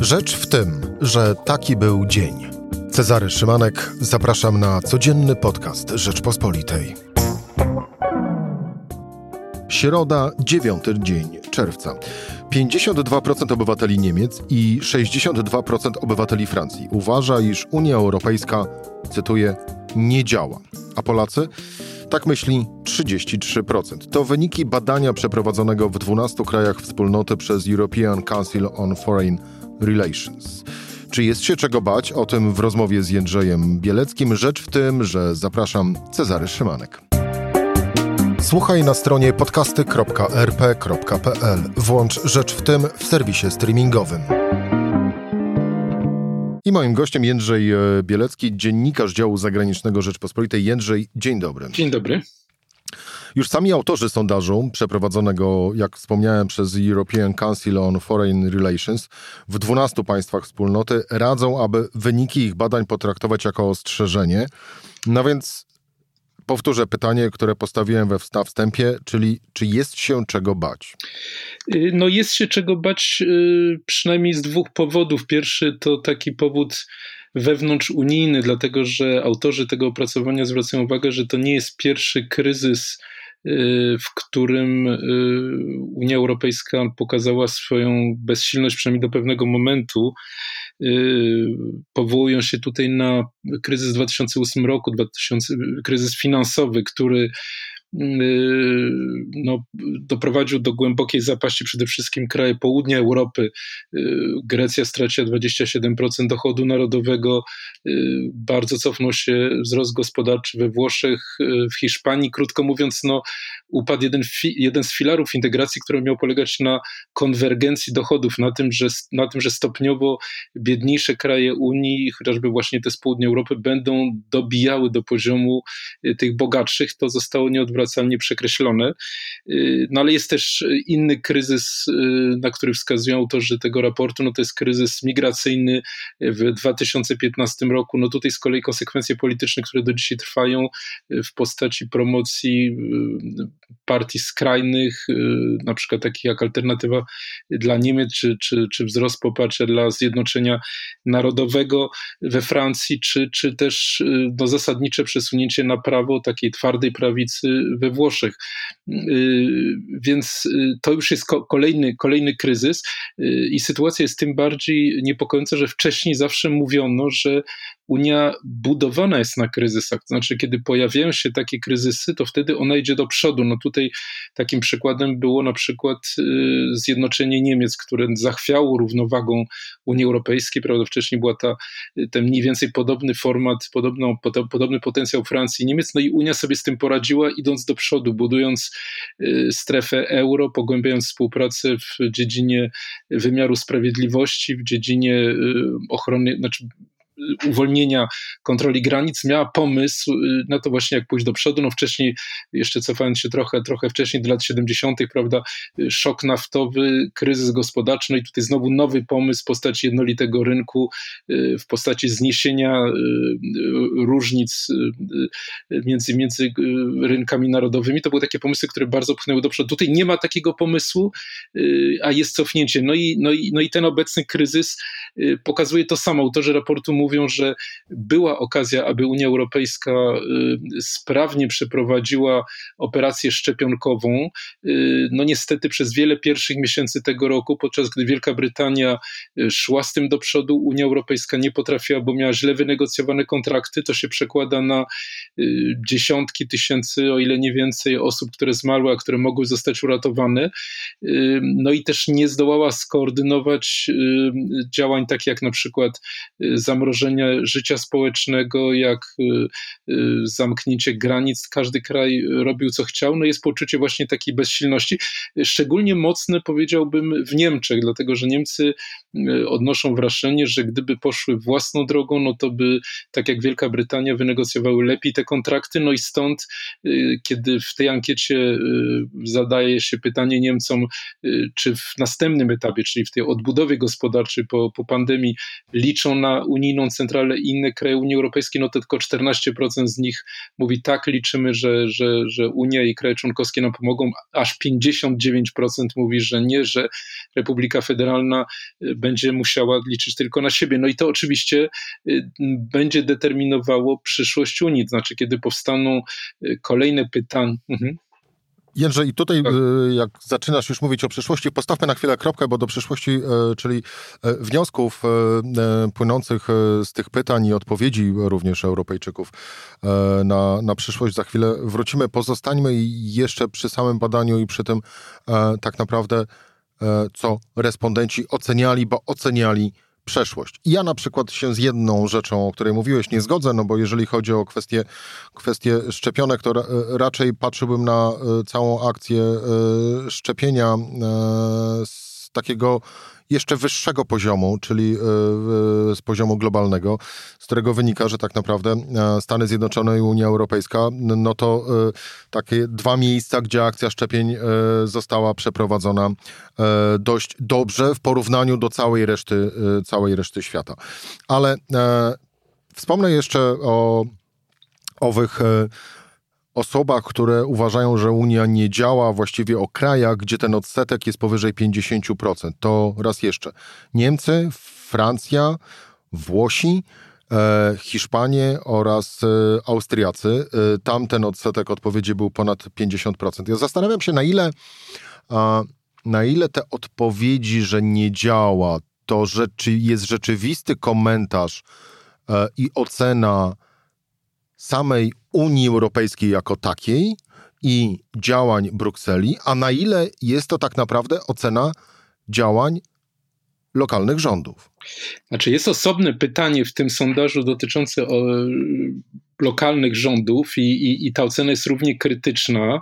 Rzecz w tym, że taki był dzień. Cezary Szymanek, zapraszam na codzienny podcast Rzeczpospolitej. Środa, dziewiąty dzień czerwca. 52% obywateli Niemiec i 62% obywateli Francji uważa, iż Unia Europejska, cytuję, nie działa. A Polacy? Tak myśli 33%. To wyniki badania przeprowadzonego w 12 krajach wspólnoty przez European Council on Foreign Relations. Czy jest się czego bać? O tym w rozmowie z Jędrzejem Bieleckim. Rzecz w tym, że zapraszam Cezary Szymanek. Słuchaj na stronie podcasty.rp.pl. Włącz Rzecz w tym w serwisie streamingowym. I moim gościem Jędrzej e, Bielecki, dziennikarz działu zagranicznego Rzeczpospolitej. Jędrzej, dzień dobry. Dzień dobry. Już sami autorzy sondażu, przeprowadzonego, jak wspomniałem, przez European Council on Foreign Relations w 12 państwach wspólnoty, radzą, aby wyniki ich badań potraktować jako ostrzeżenie. No więc powtórzę pytanie, które postawiłem we wstępie, czyli czy jest się czego bać? Y, no jest się czego bać y, przynajmniej z dwóch powodów. Pierwszy to taki powód wewnątrzunijny, dlatego że autorzy tego opracowania zwracają uwagę, że to nie jest pierwszy kryzys w którym Unia Europejska pokazała swoją bezsilność, przynajmniej do pewnego momentu. Powołują się tutaj na kryzys 2008 roku, 2000, kryzys finansowy, który Y, no, doprowadził do głębokiej zapaści przede wszystkim kraje południa Europy. Y, Grecja straciła 27% dochodu narodowego, y, bardzo cofnął się wzrost gospodarczy we Włoszech, w Hiszpanii. Krótko mówiąc, no, upadł jeden, jeden z filarów integracji, który miał polegać na konwergencji dochodów, na tym, że, na tym, że stopniowo biedniejsze kraje Unii, chociażby właśnie te z południa Europy, będą dobijały do poziomu tych bogatszych. To zostało nieodwracalnie nieodwracalnie przekreślone. Y, no ale jest też inny kryzys, y, na który wskazują autorzy tego raportu, no to jest kryzys migracyjny w 2015 roku. No tutaj z kolei konsekwencje polityczne, które do dzisiaj trwają y, w postaci promocji partii skrajnych, na przykład takich jak Alternatywa dla Niemiec, czy, czy, czy wzrost poparcia dla Zjednoczenia Narodowego we Francji, czy, czy też no, zasadnicze przesunięcie na prawo takiej twardej prawicy we Włoszech. Y, więc y, to już jest kolejny, kolejny kryzys y, i sytuacja jest tym bardziej niepokojąca, że wcześniej zawsze mówiono, że Unia budowana jest na kryzysach. To znaczy, kiedy pojawiają się takie kryzysy, to wtedy ona idzie do przodu. No tutaj takim przykładem było na przykład zjednoczenie Niemiec, które zachwiało równowagą Unii Europejskiej. Prawda, wcześniej była ta, ten mniej więcej podobny format, podobno, podobny potencjał Francji i Niemiec. No i Unia sobie z tym poradziła, idąc do przodu, budując y, strefę euro, pogłębiając współpracę w dziedzinie wymiaru sprawiedliwości, w dziedzinie y, ochrony, znaczy uwolnienia kontroli granic, miała pomysł y, na to właśnie, jak pójść do przodu. No wcześniej, jeszcze cofając się trochę, trochę wcześniej, do lat 70., prawda, y, szok naftowy, kryzys gospodarczy, no i tutaj znowu nowy pomysł w postaci jednolitego rynku, y, w postaci zniesienia różnic między, między rynkami narodowymi. To były takie pomysły, które bardzo pchnęły do przodu. Tutaj nie ma takiego pomysłu, a jest cofnięcie. No i, no i, no i ten obecny kryzys pokazuje to samo. Autorzy raportu mówią, mówią, że była okazja, aby Unia Europejska y, sprawnie przeprowadziła operację szczepionkową. Y, no niestety przez wiele pierwszych miesięcy tego roku, podczas gdy Wielka Brytania y, szła z tym do przodu, Unia Europejska nie potrafiła, bo miała źle wynegocjowane kontrakty. To się przekłada na dziesiątki tysięcy, o ile nie więcej, osób, które zmarły, a które mogły zostać uratowane. No i też nie zdołała skoordynować działań takich jak na przykład zamrożenie życia społecznego, jak y, y, zamknięcie granic. Każdy kraj robił co chciał. No jest poczucie właśnie takiej bezsilności. Szczególnie mocne powiedziałbym w Niemczech, dlatego że Niemcy y, odnoszą wrażenie, że gdyby poszły własną drogą, no to by, tak jak Wielka Brytania, wynegocjowały lepiej te kontrakty. No i stąd, kiedy w tej ankiecie zadaje się pytanie Niemcom, czy w następnym etapie, czyli w tej odbudowie gospodarczej po, po pandemii, liczą na unijną bank centralny i inne kraje Unii Europejskiej, no to tylko 14% z nich mówi tak, liczymy, że, że, że Unia i kraje członkowskie nam pomogą, aż 59% mówi, że nie, że Republika Federalna y, będzie musiała liczyć tylko na siebie. No i to oczywiście y, będzie determinowało przyszłość Unii, to znaczy kiedy powstaną kolejne pytania. Mhm. Jędrzej, i tutaj tak. E, jak zaczynasz już mówić o przyszłości, postawmy na chwilę kropkę, bo do przyszłości, e, czyli e, wniosków płynących z tych pytań i odpowiedzi również Europejczyków na, na przyszłość za chwilę wrócimy. Pozostańmy jeszcze przy samym badaniu i przy tym tak naprawdę, co respondenci oceniali, bo oceniali przeszłość. Ja na przykład się z jedną rzeczą, o której mówiłeś, nie zgodzę, no bo jeżeli chodzi o kwestie, kwestie szczepionek, to raczej patrzyłbym na e, całą akcję e, szczepienia e, takiego jeszcze wyższego poziomu, czyli z poziomu globalnego, z którego wynika, że tak naprawdę Stany Zjednoczone i Unia Europejska, no to takie dwa miejsca, gdzie akcja szczepień została przeprowadzona dość dobrze w porównaniu do całej reszty, całej reszty świata. Ale wspomnę jeszcze o owych osobach, które uważają, że Unia nie działa, właściwie o krajach, gdzie ten odsetek jest powyżej 50%. To raz jeszcze Niemcy, Francja, Włosi, e, Hiszpanie oraz e, Austriacy. E, tam ten odsetek odpowiedzi był ponad 50%. Ja zastanawiam się, na ile, na ile te odpowiedzi, że nie działa, to rzeczy, jest rzeczywisty komentarz i ocena samej Unii Europejskiej jako takiej i działań Brukseli, a na ile jest to tak naprawdę ocena działań lokalnych rządów. Znaczy, jest osobne pytanie w tym sondażu dotyczące lokalnych rządów i, i, i ta ocena jest równie krytyczna.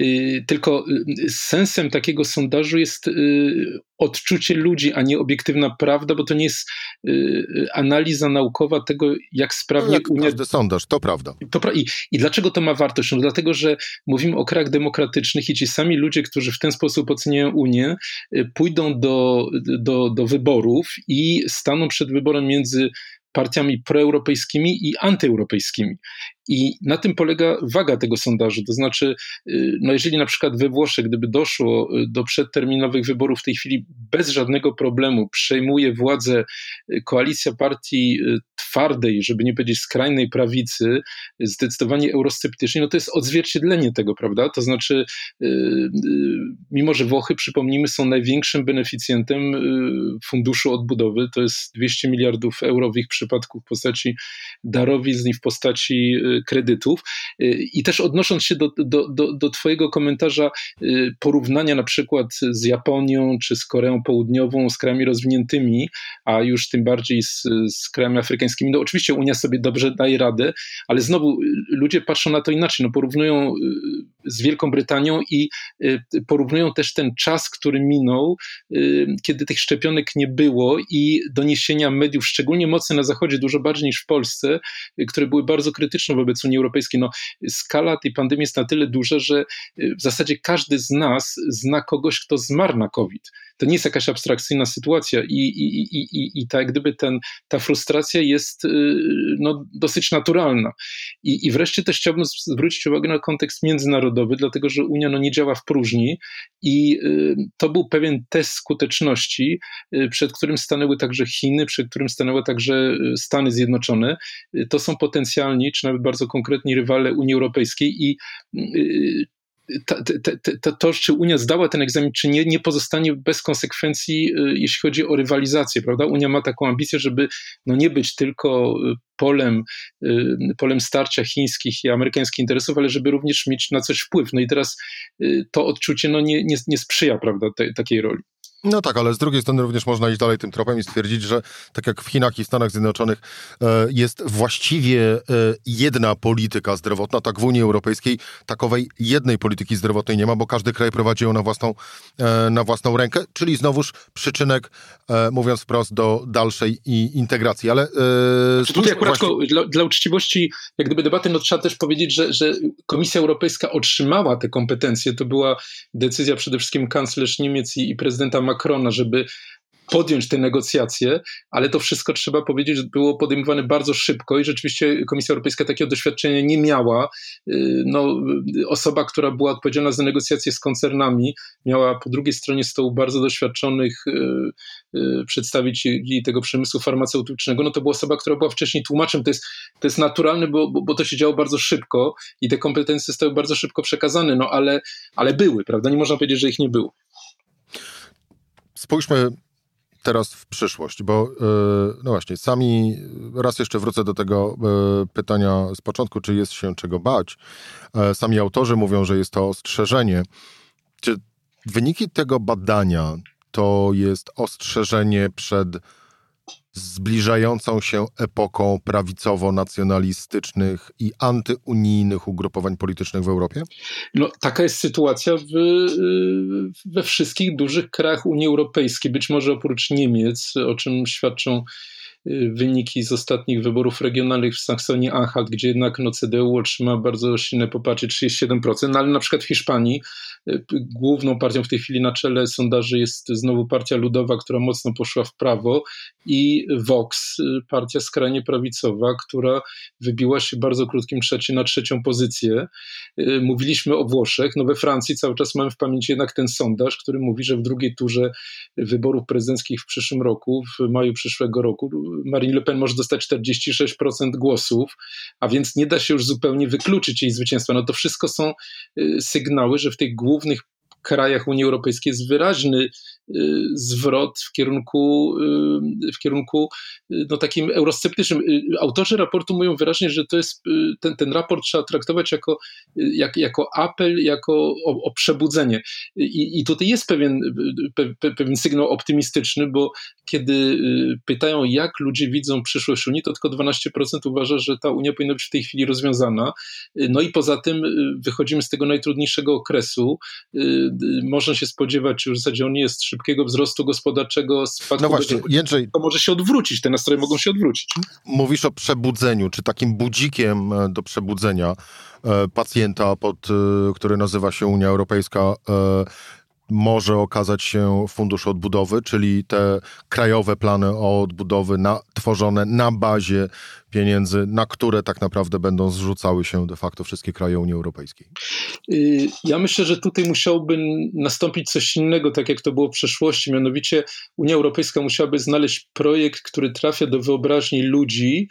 Y, tylko y, sensem takiego sondażu jest y, odczucie ludzi, a nie obiektywna prawda, bo to nie jest analiza naukowa tego, jak sprawnie no jak Unia... Każdy sondaż, to prawda. To pra... I, I dlaczego to ma wartość? No dlatego, że mówimy o krajach demokratycznych i ci sami ludzie, którzy w ten sposób oceniają Unię, pójdą do, do, do wyborów i staną przed wyborem między partiami proeuropejskimi i antyeuropejskimi. I na tym polega waga tego sondażu. To znaczy, y, no jeżeli na przykład we Włoszech, gdyby doszło y, do przedterminowych wyborów w tej chwili bez żadnego problemu, przejmuje władzę y, koalicja partii twardej, żeby nie powiedzieć skrajnej prawicy, zdecydowanie eurosceptycznej, no to jest odzwierciedlenie tego, prawda? To znaczy, mimo że Włochy, przypomnijmy, są największym beneficjentem funduszu odbudowy, to jest 200 miliardów euro w ich przypadku w postaci darowizn i w postaci kredytów. Y, I też odnosząc się do, do, do, do Twojego komentarza, y, porównania na przykład z Japonią czy z Koreą Południową, z krajami rozwiniętymi, a już tym bardziej z, z krajami afrykańskimi, no oczywiście Unia sobie dobrze daje radę, ale znowu y, ludzie patrzą na to inaczej, no porównują z Wielką Brytanią i porównują też ten czas, który minął, kiedy tych szczepionek nie było i doniesienia mediów, szczególnie mocne na Zachodzie, dużo bardziej niż w Polsce, które były bardzo krytyczne wobec Unii Europejskiej. No, skala tej pandemii jest na tyle duża, że y, w zasadzie każdy z nas zna kogoś, kto zmarł na COVID. To nie jest jakaś abstrakcyjna sytuacja i, i, i, i, i tak gdyby ten, ta frustracja jest y, no, dosyć naturalna. I, I wreszcie też chciałbym zwrócić uwagę na kontekst międzynarodowy, dlatego że Unia no, nie działa w próżni i y, to był pewien test skuteczności, przed którym stanęły także Chiny, przed którym stanęły także Stany Zjednoczone. To są potencjalni, czy nawet bardzo konkretni rywale Unii Europejskiej i y, to, to, to, czy Unia zdała ten egzamin, czy nie, nie pozostanie bez konsekwencji, y, jeśli chodzi o rywalizację, prawda? Unia ma taką ambicję, żeby no nie być tylko y, polem, polem starcia chińskich i amerykańskich interesów, ale żeby również mieć na coś wpływ. No i teraz to odczucie no nie, nie, nie sprzyja, prawda, te, takiej roli. No tak, ale z drugiej strony również można iść dalej tym tropem i stwierdzić, że tak jak w Chinach i Stanach Zjednoczonych e, jest właściwie e, jedna polityka zdrowotna, tak w Unii Europejskiej takowej jednej polityki zdrowotnej nie ma, bo każdy kraj prowadzi ją na własną, e, na własną rękę, czyli znowuż przyczynek, mówiąc wprost, do dalszej integracji. Ale znaczy tutaj akurat właśnie... dla, dla, uczciwości, jak gdyby debaty, no trzeba też powiedzieć, że, że Komisja Europejska otrzymała te kompetencje. To była decyzja przede wszystkim kanclerz Niemiec i, i prezydenta Macrona, żeby podjąć te negocjacje, ale to wszystko trzeba powiedzieć, było podejmowane bardzo szybko i rzeczywiście Komisja Europejska takiego doświadczenia nie miała. Y, no, osoba, która była odpowiedzialna za negocjacje z koncernami, miała po drugiej stronie stołu bardzo doświadczonych y, y, przedstawicieli tego przemysłu farmaceutycznego. No to była osoba, która była wcześniej tłumaczem. To jest, to jest naturalne, bo, bo to się działo bardzo szybko i te kompetencje zostały bardzo szybko przekazane, no ale, ale były, prawda? Nie można powiedzieć, że ich nie było. Spójrzmy teraz w przyszłość, bo e, no właśnie, sami, raz jeszcze wrócę do tego e, pytania z początku, czy jest się czego bać. E, sami autorzy mówią, że jest to ostrzeżenie. Czy wyniki tego badania to jest ostrzeżenie przed zbliżającą się epoką prawicowo-nacjonalistycznych i antyunijnych ugrupowań politycznych w Europie? No, taka jest sytuacja w, we wszystkich dużych krajach Unii Europejskiej, być może oprócz Niemiec, o czym świadczą wyniki z ostatnich wyborów regionalnych w Saksonii-Anhalt, gdzie jednak no, CDU otrzyma bardzo silne poparcie 37%, no, ale na przykład w Hiszpanii Główną partią w tej chwili na czele sondaży jest znowu Partia Ludowa, która mocno poszła w prawo i Vox, partia skrajnie prawicowa, która wybiła się bardzo krótkim trzecie na trzecią pozycję. Mówiliśmy o Włoszech, no we Francji cały czas mamy w pamięci jednak ten sondaż, który mówi, że w drugiej turze wyborów prezydenckich w przyszłym roku, w maju przyszłego roku, Marine Le Pen może dostać 46% głosów, a więc nie da się już zupełnie wykluczyć jej zwycięstwa. No to wszystko są y, sygnały, że w głównej głównych krajach Unii Europejskiej jest wyraźny Y, zwrot w kierunku, y, w kierunku y, no, takim eurosceptycznym. Autorzy raportu mówią wyraźnie, że to jest, ten, ten raport trzeba traktować jako, jak, jako apel, jako o, o przebudzenie. I, I tutaj jest pewien, pe, pewien sygnał optymistyczny, bo kiedy pytają, jak ludzie widzą przyszłość Unii, to tylko 12% uważa, że ta Unia powinna być w tej chwili rozwiązana. No i poza tym wychodzimy z tego najtrudniejszego okresu. Można się spodziewać, że w zasadzie on nie jest szybkiego wzrostu gospodarczego, spadku no właśnie, Jędrzej, to może się odwrócić, te nastroje mogą się odwrócić. Mówisz o przebudzeniu, czy takim budzikiem e, do przebudzenia e, pacjenta, pod, e, który nazywa się Unia Europejska, może okazać się fundusz odbudowy, czyli te krajowe plany odbudowy na, tworzone na bazie pieniędzy, na które tak naprawdę będą zrzucały się de facto wszystkie kraje Unii Europejskiej? Y, ja myślę, że tutaj musiałoby nastąpić coś innego, tak jak to było w przeszłości. Mianowicie Unia Europejska musiałaby znaleźć projekt, który trafia do wyobraźni ludzi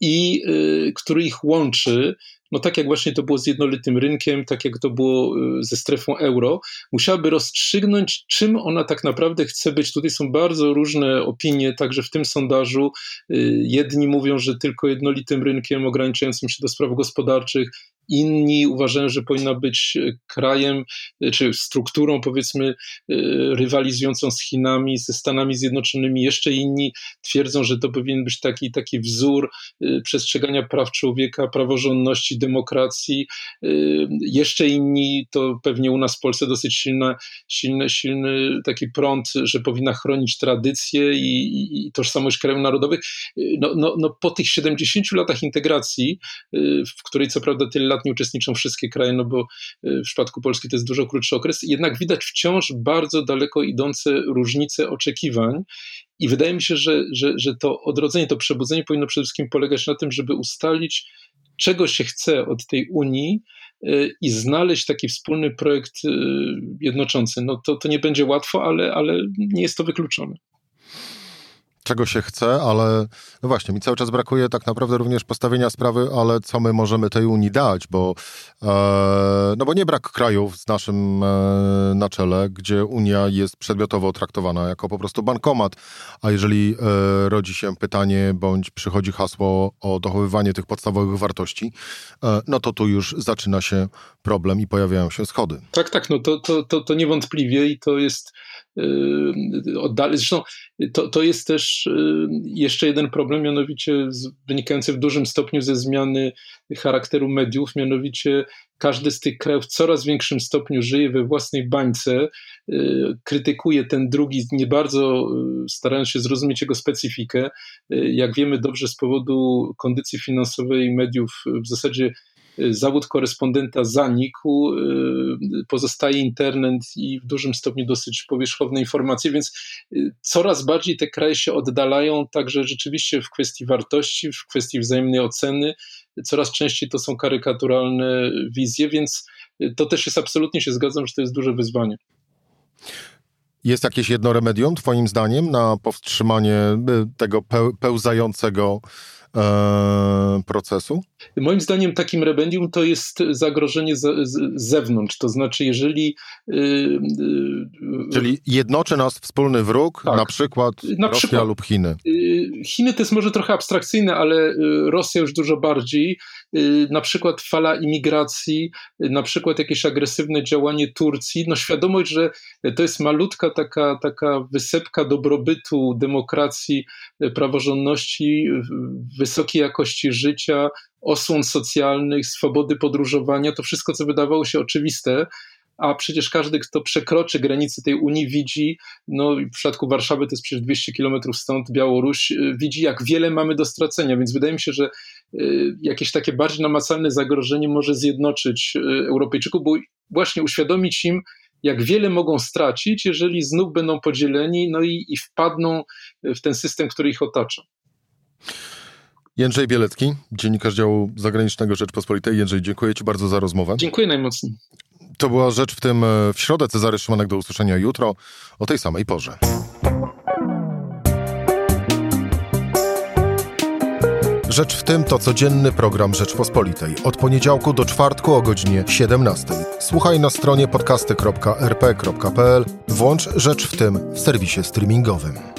i y, który ich łączy no tak jak właśnie to było z jednolitym rynkiem, tak jak to było y, ze strefą euro, musiałaby rozstrzygnąć, czym ona tak naprawdę chce być. Tutaj są bardzo różne opinie, także w tym sondażu. Y, jedni mówią, że tylko jednolitym rynkiem ograniczającym się do spraw gospodarczych, Inni uważają, że powinna być e, krajem czy strukturą, powiedzmy, rywalizującą z Chinami, ze Stanami Zjednoczonymi. Jeszcze inni twierdzą, że to powinien być taki, taki wzór przestrzegania praw człowieka, praworządności, demokracji. Jeszcze inni, to pewnie u nas w Polsce dosyć silny, silny, silny taki prąd, że powinna chronić tradycje i, i, tożsamość krajów narodowych. No, no, no po tych 70 latach integracji, w której co prawda tyle lat nie uczestniczą wszystkie kraje, no bo y, w przypadku Polski to jest dużo krótszy okres, jednak widać wciąż bardzo daleko idące różnice oczekiwań. I wydaje mi się, że, że, że to odrodzenie, to przebudzenie powinno przede wszystkim polegać na tym, żeby ustalić, czego się chce od tej Unii, y, i znaleźć taki wspólny projekt y, jednoczący. No to, to nie będzie łatwo, ale, ale nie jest to wykluczone czego się chce, ale no właśnie, mi cały czas brakuje tak naprawdę również postawienia sprawy, ale co my możemy tej Unii dać, bo e, no bo nie brak krajów z naszym e, na czele, gdzie Unia jest przedmiotowo traktowana jako po prostu bankomat, a jeżeli e, rodzi się pytanie bądź przychodzi hasło o dochowywanie tych podstawowych wartości, e, no to tu już zaczyna się problem i pojawiają się schody. Tak, tak, no to, to, to, to niewątpliwie i to jest Yy, oddali. Zresztą to, to jest też yy, jeszcze jeden problem, mianowicie wynikający w dużym stopniu ze zmiany charakteru mediów, mianowicie każdy z tych krajów w coraz większym stopniu żyje we własnej bańce, yy, krytykuje ten drugi, nie bardzo starając się zrozumieć jego specyfikę. Jak wiemy dobrze, z powodu kondycji finansowej mediów w zasadzie zawód korespondenta zanikł, pozostaje internet i w dużym stopniu dosyć powierzchowne informacje, więc coraz bardziej te kraje się oddalają także rzeczywiście w kwestii wartości, w kwestii wzajemnej oceny, coraz częściej to są karykaturalne wizje, więc to też jest absolutnie się zgadzam, że to jest duże wyzwanie. Jest jakieś jedno remedium, Twoim zdaniem, na powstrzymanie y, tego pełzającego e, procesu? Moim zdaniem takim remedium to jest zagrożenie z, z zewnątrz, to znaczy jeżeli... Yy, yy, Czyli jednoczy nas wspólny wróg, tak, na przykład na Rosja przykład, lub Chiny. Yy, Chiny to jest może trochę abstrakcyjne, ale y, Rosja już dużo bardziej. Y, na przykład fala imigracji, na przykład jakieś agresywne działanie Turcji, no świadomość, że to jest malutka taka, taka wysepka dobrobytu, demokracji, praworządności, wysokiej jakości życia, osłon socjalnych, swobody podróżowania, to wszystko, co wydawało się oczywiste, a przecież każdy, kto przekroczy granice tej Unii, widzi, no w przypadku Warszawy to jest przecież 200 kilometrów stąd, Białoruś, y, widzi, jak wiele mamy do stracenia, więc wydaje mi się, że y, jakieś takie bardziej namacalne zagrożenie może zjednoczyć y, Europejczyków, bo właśnie uświadomić im, jak wiele mogą stracić, jeżeli znów będą podzieleni, no i, i wpadną w ten system, który ich otacza. Jędrzej Bielecki, dziennikarz działu zagranicznego Rzeczpospolitej. Jędrzej, dziękuję Ci bardzo za rozmowę. Dziękuję najmocniej. To była rzecz w tym e, w środę. Cezary Szymanek do usłyszenia jutro o tej samej porze. Rzecz w tym to codzienny program Rzeczpospolitej. Od poniedziałku do czwartku o godzinie 17. Słuchaj na stronie podcasty.rp.pl. Włącz Rzecz w tym w serwisie streamingowym.